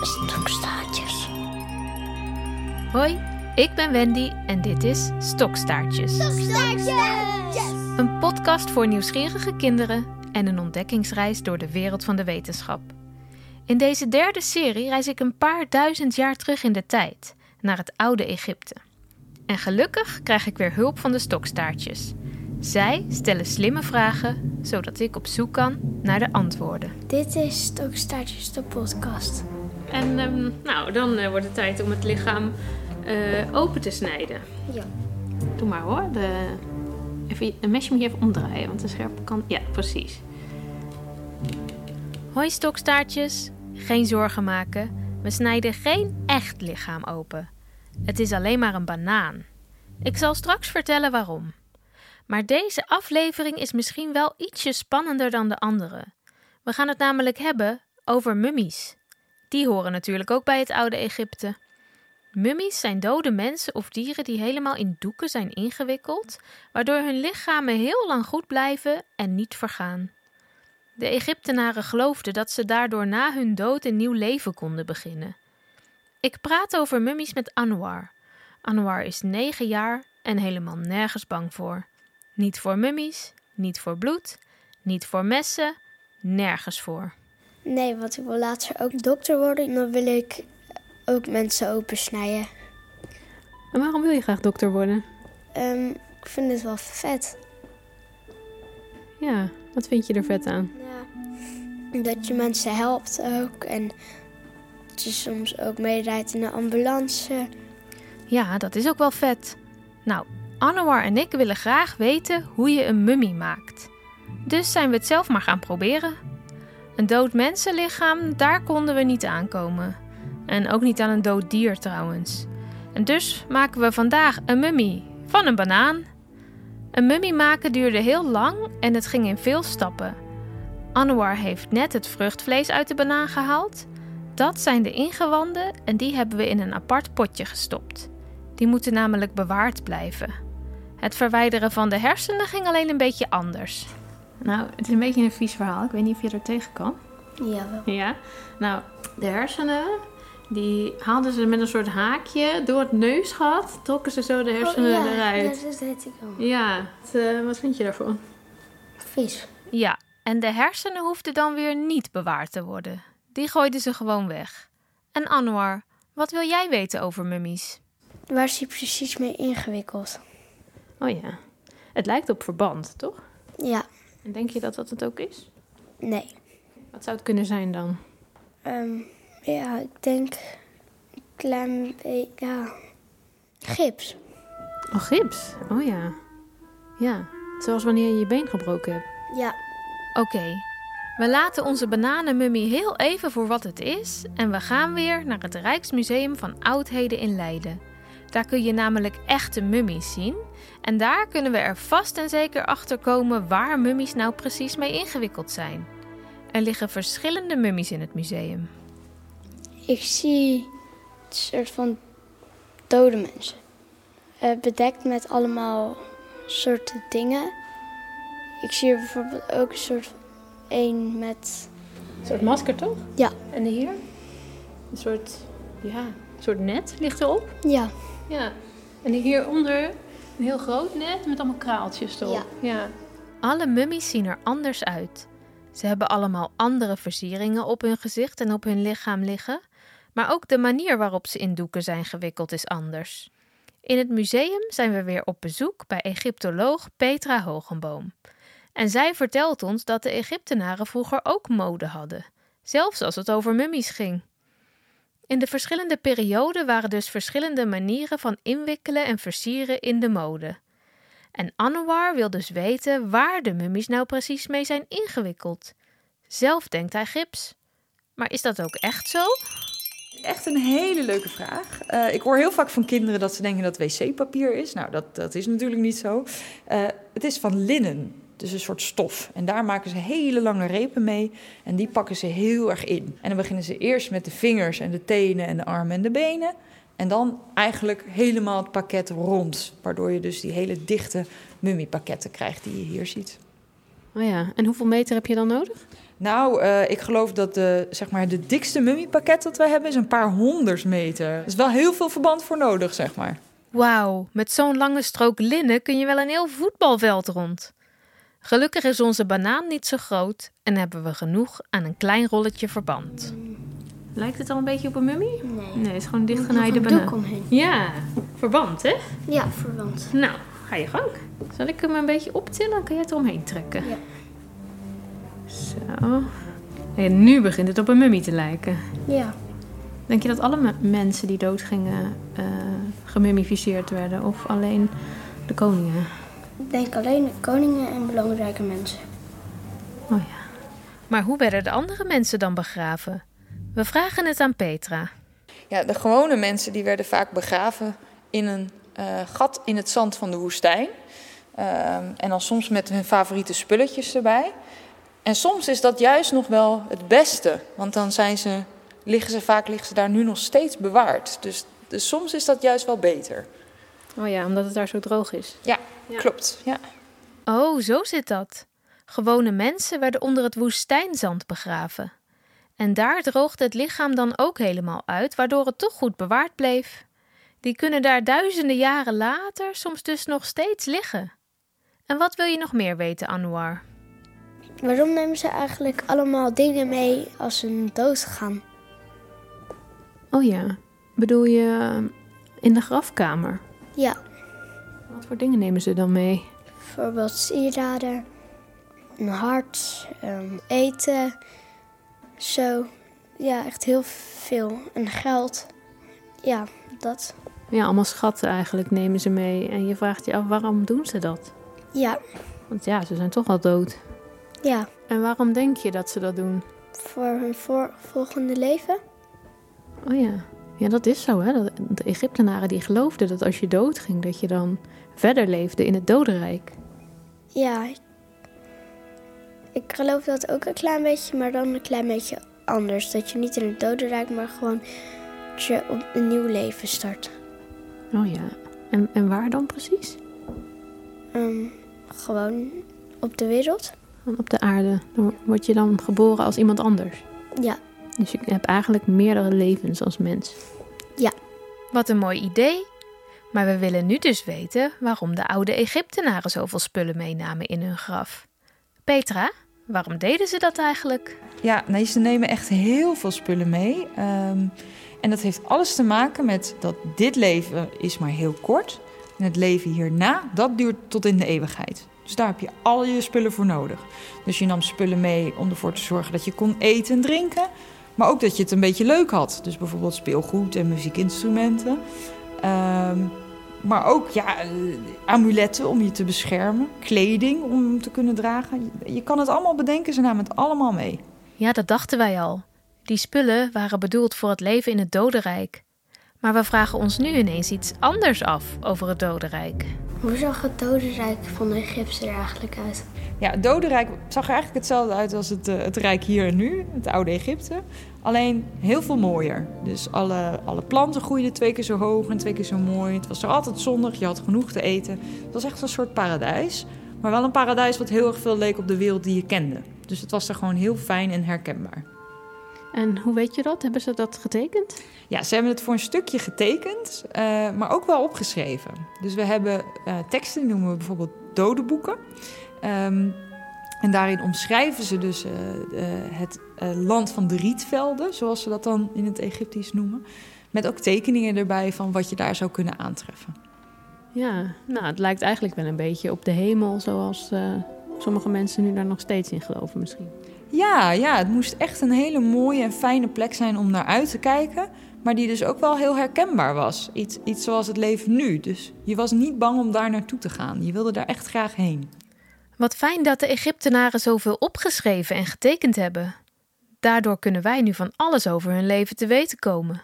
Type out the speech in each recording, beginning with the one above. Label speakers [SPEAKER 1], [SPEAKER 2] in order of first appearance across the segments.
[SPEAKER 1] Stokstaartjes.
[SPEAKER 2] Hoi, ik ben Wendy en dit is Stokstaartjes.
[SPEAKER 1] Stokstaartjes!
[SPEAKER 2] Een podcast voor nieuwsgierige kinderen en een ontdekkingsreis door de wereld van de wetenschap. In deze derde serie reis ik een paar duizend jaar terug in de tijd, naar het oude Egypte. En gelukkig krijg ik weer hulp van de stokstaartjes. Zij stellen slimme vragen, zodat ik op zoek kan naar de antwoorden.
[SPEAKER 1] Dit is Stokstaartjes, de podcast.
[SPEAKER 2] En ehm, nou, dan eh, wordt het tijd om het lichaam eh, open te snijden.
[SPEAKER 1] Ja.
[SPEAKER 2] Doe maar hoor. De... Even, een mesje moet je even omdraaien, want de scherpe kant... Ja, precies. Hoi stokstaartjes. Geen zorgen maken. We snijden geen echt lichaam open. Het is alleen maar een banaan. Ik zal straks vertellen waarom. Maar deze aflevering is misschien wel ietsje spannender dan de andere. We gaan het namelijk hebben over mummies. Die horen natuurlijk ook bij het oude Egypte. Mummies zijn dode mensen of dieren die helemaal in doeken zijn ingewikkeld, waardoor hun lichamen heel lang goed blijven en niet vergaan. De Egyptenaren geloofden dat ze daardoor na hun dood een nieuw leven konden beginnen. Ik praat over mummies met Anwar. Anwar is negen jaar en helemaal nergens bang voor. Niet voor mummies, niet voor bloed, niet voor messen, nergens voor.
[SPEAKER 1] Nee, want ik wil later ook dokter worden. En dan wil ik ook mensen opensnijden.
[SPEAKER 2] En waarom wil je graag dokter worden?
[SPEAKER 1] Ehm, ik vind het wel vet.
[SPEAKER 2] Ja, wat vind je er vet aan?
[SPEAKER 1] Ja. Dat je mensen helpt ook. En dat je soms ook meerijdt in de ambulance.
[SPEAKER 2] Ja, dat is ook wel vet. Nou, Anwar en ik willen graag weten hoe je een mummie maakt. Dus zijn we het zelf maar gaan proberen. Een dood mensenlichaam, daar konden we niet aankomen. En ook niet aan een dood dier trouwens. En dus maken we vandaag een mummie van een banaan. Een mummie maken duurde heel lang en het ging in veel stappen. Anwar heeft net het vruchtvlees uit de banaan gehaald. Dat zijn de ingewanden en die hebben we in een apart potje gestopt. Die moeten namelijk bewaard blijven. Het verwijderen van de hersenen ging alleen een beetje anders. Nou, het is een beetje een vies verhaal. Ik weet niet of je er tegen kan.
[SPEAKER 1] Ja, wel.
[SPEAKER 2] Ja. Nou, de hersenen, die haalden ze met een soort haakje door het neusgat. Trokken ze zo de hersenen
[SPEAKER 1] Oh, ja,
[SPEAKER 2] eruit.
[SPEAKER 1] dat weet ik al.
[SPEAKER 2] Ja, het, eh, wat vind je daarvan?
[SPEAKER 1] Vies.
[SPEAKER 2] Ja, en de hersenen hoefden dan weer niet bewaard te worden. Die gooiden ze gewoon weg. En Anwar, wat wil jij weten over mummies?
[SPEAKER 1] Waar is hij precies mee ingewikkeld?
[SPEAKER 2] Oh ja, het lijkt op verband, toch?
[SPEAKER 1] Ja,
[SPEAKER 2] En denk je dat dat het ook is?
[SPEAKER 1] nee.
[SPEAKER 2] Wat zou het kunnen zijn dan?
[SPEAKER 1] Ehm, ja, ik denk een klein beetje. Ja. Gips.
[SPEAKER 2] Oh, gips. Oh ja. Ja, zoals wanneer je je been gebroken hebt.
[SPEAKER 1] Ja.
[SPEAKER 2] Oké, we laten onze bananenmummie heel even voor wat het is en we gaan weer naar het Rijksmuseum van Oudheden in Leiden. Daar kun je namelijk echte mummies zien en daar kunnen we er vast en zeker achter komen waar mummies nou precies mee ingewikkeld zijn. Er liggen verschillende mummies in het museum.
[SPEAKER 1] Ik zie een soort van dode mensen. Eh, bedekt met allemaal soorten dingen. Ik zie er bijvoorbeeld ook een soort van één met.
[SPEAKER 2] Een soort masker toch?
[SPEAKER 1] Ja,
[SPEAKER 2] En hier? Een soort, ja, een soort net ligt erop.
[SPEAKER 1] ja,
[SPEAKER 2] Ja, en hieronder een heel groot net met allemaal kraaltjes erop.
[SPEAKER 1] Ja.
[SPEAKER 2] Alle mummies zien er anders uit. Ze hebben allemaal andere versieringen op hun gezicht en op hun lichaam liggen, maar ook de manier waarop ze in doeken zijn gewikkeld is anders. In het museum zijn we weer op bezoek bij Egyptoloog Petra Hogenboom. En zij vertelt ons dat de Egyptenaren vroeger ook mode hadden, zelfs als het over mummies ging. In de verschillende perioden waren dus verschillende manieren van inwikkelen en versieren in de mode. En Anwar wil dus weten waar de mummies nou precies mee zijn ingewikkeld. Zelf denkt hij gips. Maar is dat ook echt zo?
[SPEAKER 3] Echt een hele leuke vraag. Eh, ik hoor heel vaak van kinderen dat ze denken dat wc-papier is. Nou, dat, dat is natuurlijk niet zo. Eh, het is van linnen, dus een soort stof. En daar maken ze hele lange repen mee. En die pakken ze heel erg in. En dan beginnen ze eerst met de vingers en de tenen en de armen en de benen. En dan eigenlijk helemaal het pakket rond. Waardoor je dus die hele dichte mummipakketten krijgt die je hier ziet.
[SPEAKER 2] Oh ja, en hoeveel meter heb je dan nodig?
[SPEAKER 3] Nou, eh, ik geloof dat de, zeg maar, de dikste mummiepakket dat wij hebben is een paar honderd meter. Er is wel heel veel verband voor nodig, zeg maar.
[SPEAKER 2] Wauw, met zo'n lange strook linnen kun je wel een heel voetbalveld rond. Gelukkig is onze banaan niet zo groot en hebben we genoeg aan een klein rolletje verband. Lijkt het al een beetje op een mummie?
[SPEAKER 1] Nee.
[SPEAKER 2] Nee, het is gewoon een dichtgenaaide banaan.
[SPEAKER 1] doek omheen.
[SPEAKER 2] Ja, verband hè?
[SPEAKER 1] Ja, verwant.
[SPEAKER 2] Nou, ga je gang. Zal ik hem een beetje optillen? Dan kan je het eromheen trekken.
[SPEAKER 1] Ja.
[SPEAKER 2] Zo. En nu begint het op een mummie te lijken.
[SPEAKER 1] Ja.
[SPEAKER 2] Denk je dat alle me- mensen die doodgingen eh gemummificeerd werden? Of alleen de koningen?
[SPEAKER 1] Ik denk alleen de koningen en belangrijke mensen.
[SPEAKER 2] Oh ja. Maar hoe werden de andere mensen dan begraven? We vragen het aan Petra.
[SPEAKER 3] Ja, de gewone mensen die werden vaak begraven in een eh, gat in het zand van de woestijn. Ehm, en dan soms met hun favoriete spulletjes erbij. En soms is dat juist nog wel het beste. Want dan zijn ze, liggen ze vaak liggen ze daar nu nog steeds bewaard. Dus, dus soms is dat juist wel beter.
[SPEAKER 2] Oh ja, omdat het daar zo droog is.
[SPEAKER 3] Ja,
[SPEAKER 2] Ja.
[SPEAKER 3] klopt. Ja.
[SPEAKER 2] Oh, zo zit dat. Gewone mensen werden onder het woestijnzand begraven. En daar droogde het lichaam dan ook helemaal uit, waardoor het toch goed bewaard bleef. Die kunnen daar duizenden jaren later soms dus nog steeds liggen. En wat wil je nog meer weten, Anouar?
[SPEAKER 1] Waarom nemen ze eigenlijk allemaal dingen mee als ze doodgaan?
[SPEAKER 2] Oh ja, bedoel je eh, in de grafkamer?
[SPEAKER 1] Ja,
[SPEAKER 2] Wat voor dingen nemen ze dan mee?
[SPEAKER 1] bijvoorbeeld sieraden, een hart, ehm, eten, zo. Ja, echt heel veel. En geld. Ja, dat.
[SPEAKER 2] Ja, allemaal schatten eigenlijk nemen ze mee. En je vraagt je af, waarom doen ze dat?
[SPEAKER 1] Ja,
[SPEAKER 2] Want ja, ze zijn toch al dood.
[SPEAKER 1] ja.
[SPEAKER 2] En waarom denk je dat ze dat doen?
[SPEAKER 1] Voor hun voor, volgende leven.
[SPEAKER 2] Oh ja. Ja, dat is zo, hè. De Egyptenaren die geloofden dat als je doodging, dat je dan verder leefde in het dodenrijk.
[SPEAKER 1] Ja, ik, geloof dat ook een klein beetje, maar dan een klein beetje anders. Dat je niet in het dodenrijk, maar gewoon dat je op een nieuw leven start.
[SPEAKER 2] Oh ja. En, en waar dan precies?
[SPEAKER 1] Ehm, gewoon op de wereld.
[SPEAKER 2] Op de aarde. Dan word je dan geboren als iemand anders.
[SPEAKER 1] Ja,
[SPEAKER 2] Dus je hebt eigenlijk meerdere levens als mens.
[SPEAKER 1] Ja.
[SPEAKER 2] Wat een mooi idee. Maar we willen nu dus weten waarom de oude Egyptenaren zoveel spullen meenamen in hun graf. Petra, waarom deden ze dat eigenlijk?
[SPEAKER 3] Ja, nee, ze nemen echt heel veel spullen mee. Ehm, en dat heeft alles te maken met dat dit leven is maar heel kort. En het leven hierna, dat duurt tot in de eeuwigheid. Dus daar heb je al je spullen voor nodig. Dus je nam spullen mee om ervoor te zorgen dat je kon eten en drinken. Maar ook dat je het een beetje leuk had. Dus bijvoorbeeld speelgoed en muziekinstrumenten. Ehm, maar ook ja, eh, amuletten om je te beschermen. Kleding om te kunnen dragen. Je- Je kan het allemaal bedenken, ze namen het allemaal mee.
[SPEAKER 2] Ja, dat dachten wij al. Die spullen waren bedoeld voor het leven in het dodenrijk. Maar we vragen ons nu ineens iets anders af over het dodenrijk.
[SPEAKER 1] hoe zag het dodenrijk van de Egypte er eigenlijk uit?
[SPEAKER 3] Ja, het dodenrijk zag er eigenlijk hetzelfde uit als het, eh, het rijk hier en nu, het oude Egypte. Alleen heel veel mooier. Dus alle, alle planten groeiden twee keer zo hoog en twee keer zo mooi. Het was er altijd zonnig, je had genoeg te eten. Het was echt een soort paradijs. Maar wel een paradijs wat heel erg veel leek op de wereld die je kende. Dus het was er gewoon heel fijn en herkenbaar.
[SPEAKER 2] En hoe weet je dat? Hebben ze dat getekend?
[SPEAKER 3] Ja, ze hebben het voor een stukje getekend, eh, maar ook wel opgeschreven. Dus we hebben eh, teksten, die noemen we bijvoorbeeld dodenboeken. Ehm, en daarin omschrijven ze dus eh, eh, het eh, land van de rietvelden, zoals ze dat dan in het Egyptisch noemen. Met ook tekeningen erbij van wat je daar zou kunnen aantreffen.
[SPEAKER 2] Ja, nou, het lijkt eigenlijk wel een beetje op de hemel, zoals sommige mensen nu daar nog steeds in geloven misschien.
[SPEAKER 3] Ja, ja, het moest echt een hele mooie en fijne plek zijn om naar uit te kijken. Maar die dus ook wel heel herkenbaar was. Iets, iets zoals het leven nu. Dus je was niet bang om daar naartoe te gaan. Je wilde daar echt graag heen.
[SPEAKER 2] Wat fijn dat de Egyptenaren zoveel opgeschreven en getekend hebben. Daardoor kunnen wij nu van alles over hun leven te weten komen.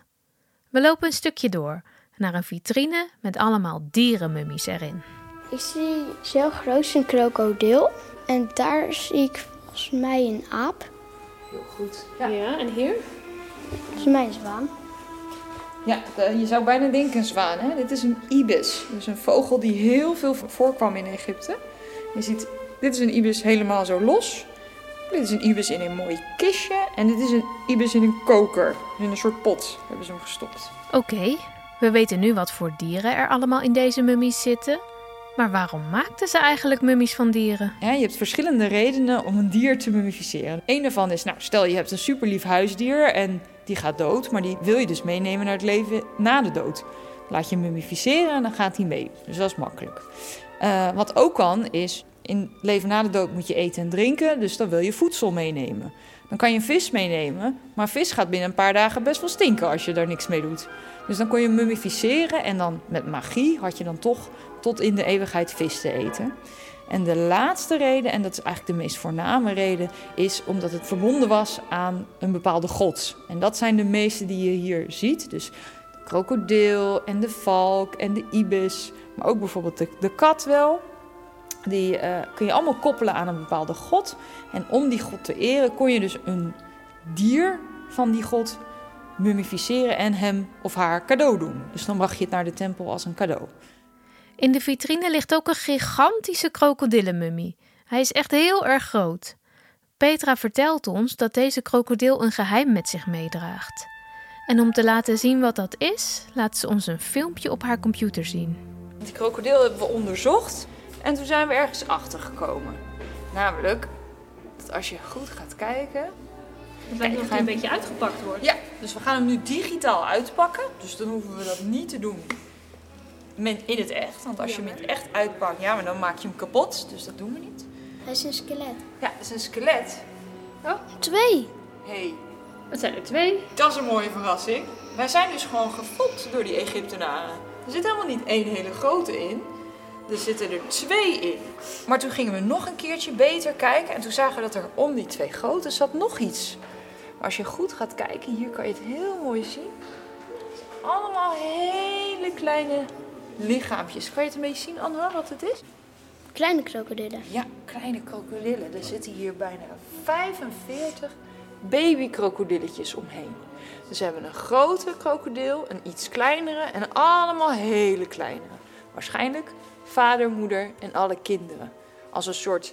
[SPEAKER 2] We lopen een stukje door naar een vitrine met allemaal dierenmummies erin.
[SPEAKER 1] Ik zie zo groot een krokodil. En daar zie ik volgens mij een aap.
[SPEAKER 2] Ja, en hier?
[SPEAKER 1] Volgens mij een zwaan.
[SPEAKER 3] Ja, je zou bijna denken een zwaan. Hè? Dit is een ibis. Dus een vogel die heel veel voorkwam in Egypte. Je ziet, dit is een ibis helemaal zo los. Dit is een ibis in een mooi kistje. En dit is een ibis in een koker. In een soort pot hebben ze hem gestopt.
[SPEAKER 2] Oké, we weten nu wat voor dieren er allemaal in deze mummies zitten. Maar waarom maakten ze eigenlijk mummies van dieren?
[SPEAKER 3] Ja, je hebt verschillende redenen om een dier te mummificeren. Een daarvan is, nou, stel je hebt een super lief huisdier en die gaat dood, maar die wil je dus meenemen naar het leven na de dood. Laat je mummificeren en dan gaat hij mee. Dus dat is makkelijk. Uh, wat ook kan is, in leven na de dood moet je eten en drinken, dus dan wil je voedsel meenemen. Dan kan je vis meenemen, maar vis gaat binnen een paar dagen best wel stinken als je daar niks mee doet. Dus dan kon je mummificeren en dan met magie had je dan toch tot in de eeuwigheid vis te eten. En de laatste reden, en dat is eigenlijk de meest voorname reden, is omdat het verbonden was aan een bepaalde god. En dat zijn de meeste die je hier ziet. Dus de krokodil en de valk en de ibis, maar ook bijvoorbeeld de, de kat wel. Die uh, kun je allemaal koppelen aan een bepaalde god. En om die god te eren kon je dus een dier van die god mummificeren en hem of haar cadeau doen. Dus dan bracht je het naar de tempel als een cadeau.
[SPEAKER 2] In de vitrine ligt ook een gigantische krokodillenmummie. Hij is echt heel erg groot. Petra vertelt ons dat deze krokodil een geheim met zich meedraagt. En om te laten zien wat dat is, laat ze ons een filmpje op haar computer zien.
[SPEAKER 3] Die krokodil hebben we onderzocht en toen zijn we ergens achter gekomen. Namelijk dat als je goed gaat kijken.
[SPEAKER 2] Het lijkt nog een beetje uitgepakt wordt.
[SPEAKER 3] Ja, dus we gaan hem nu digitaal uitpakken. Dus dan hoeven we dat niet te doen in het echt. Want als je hem in het echt uitpakt, ja, maar dan maak je hem kapot. Dus dat doen we niet.
[SPEAKER 1] Hij is een skelet.
[SPEAKER 3] Ja, het is een skelet.
[SPEAKER 1] Oh, twee.
[SPEAKER 3] hey.
[SPEAKER 2] het zijn er twee.
[SPEAKER 3] Dat is een mooie verrassing. Wij zijn dus gewoon gefopt door die Egyptenaren. Er zit helemaal niet één hele grote in. Er zitten er twee in. Maar toen gingen we nog een keertje beter kijken. En toen zagen we dat er om die twee grote zat nog iets. Maar als je goed gaat kijken, hier kan je het heel mooi zien. Allemaal hele kleine lichaampjes. Kan je het een beetje zien, Anna, wat het is?
[SPEAKER 1] Kleine krokodillen.
[SPEAKER 3] Ja, kleine krokodillen. Er zitten hier bijna 45 babykrokodilletjes omheen. Dus we hebben een grote krokodil, een iets kleinere en allemaal hele kleine. Waarschijnlijk vader, moeder en alle kinderen. Als een soort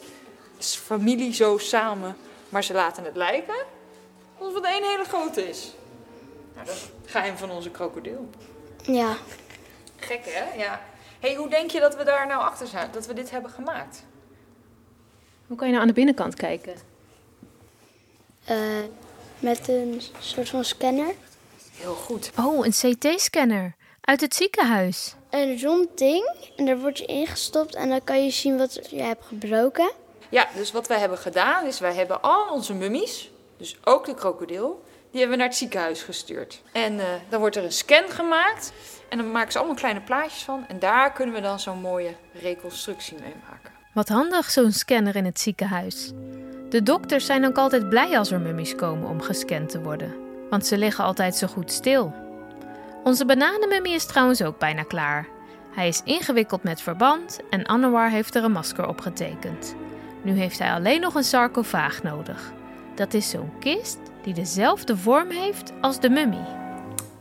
[SPEAKER 3] familie zo samen. Maar ze laten het lijken alsof het één hele grote is. Nou, dat is het geheim van onze krokodil.
[SPEAKER 1] Ja.
[SPEAKER 3] Gek hè? Ja. hey, hoe denk je dat we daar nou achter zijn? Dat we dit hebben gemaakt?
[SPEAKER 2] Hoe kan je nou aan de binnenkant kijken?
[SPEAKER 1] Uh, met een soort van scanner.
[SPEAKER 3] Heel goed.
[SPEAKER 2] Oh, een CT-scanner. Uit het ziekenhuis.
[SPEAKER 1] Een rond ding. En daar word je ingestopt. En dan kan je zien wat je hebt gebroken.
[SPEAKER 3] Ja, dus wat wij hebben gedaan is... wij hebben al onze mummies, dus ook de krokodil... die hebben we naar het ziekenhuis gestuurd. En uh, dan wordt er een scan gemaakt... En dan maken ze allemaal kleine plaatjes van. En daar kunnen we dan zo'n mooie reconstructie mee maken.
[SPEAKER 2] Wat handig, zo'n scanner in het ziekenhuis. De dokters zijn ook altijd blij als er mummies komen om gescand te worden. Want ze liggen altijd zo goed stil. Onze bananenmummie is trouwens ook bijna klaar. Hij is ingewikkeld met verband en Anwar heeft er een masker op getekend. Nu heeft hij alleen nog een sarcofaag nodig. Dat is zo'n kist die dezelfde vorm heeft als de mummie.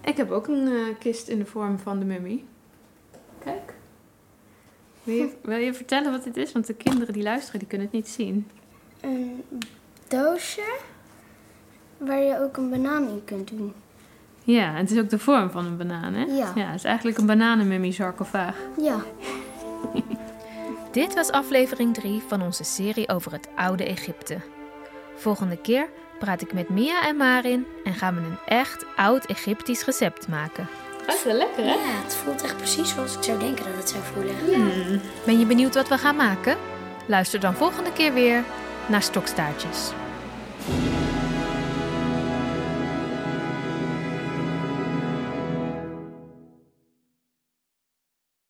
[SPEAKER 4] Ik heb ook een uh, kist in de vorm van de mummie. Kijk. Wil je, wil je, vertellen wat dit is? Want de kinderen die luisteren, die kunnen het niet zien.
[SPEAKER 1] Een doosje waar je ook een banaan in kunt doen.
[SPEAKER 4] Ja, en het is ook de vorm van een banaan, hè?
[SPEAKER 1] Ja.
[SPEAKER 4] Ja, het is eigenlijk een bananenmummie sarcofaag.
[SPEAKER 1] Ja.
[SPEAKER 2] Dit was aflevering 3 van onze serie over het oude Egypte. Volgende keer praat ik met Mia en Marin en gaan we een echt oud Egyptisch recept maken.
[SPEAKER 4] Dat wel lekker, hè?
[SPEAKER 1] Ja, het voelt echt precies zoals ik zou denken dat het zou voelen.
[SPEAKER 2] Ja. Ben je benieuwd wat we gaan maken? Luister dan volgende keer weer naar Stokstaartjes.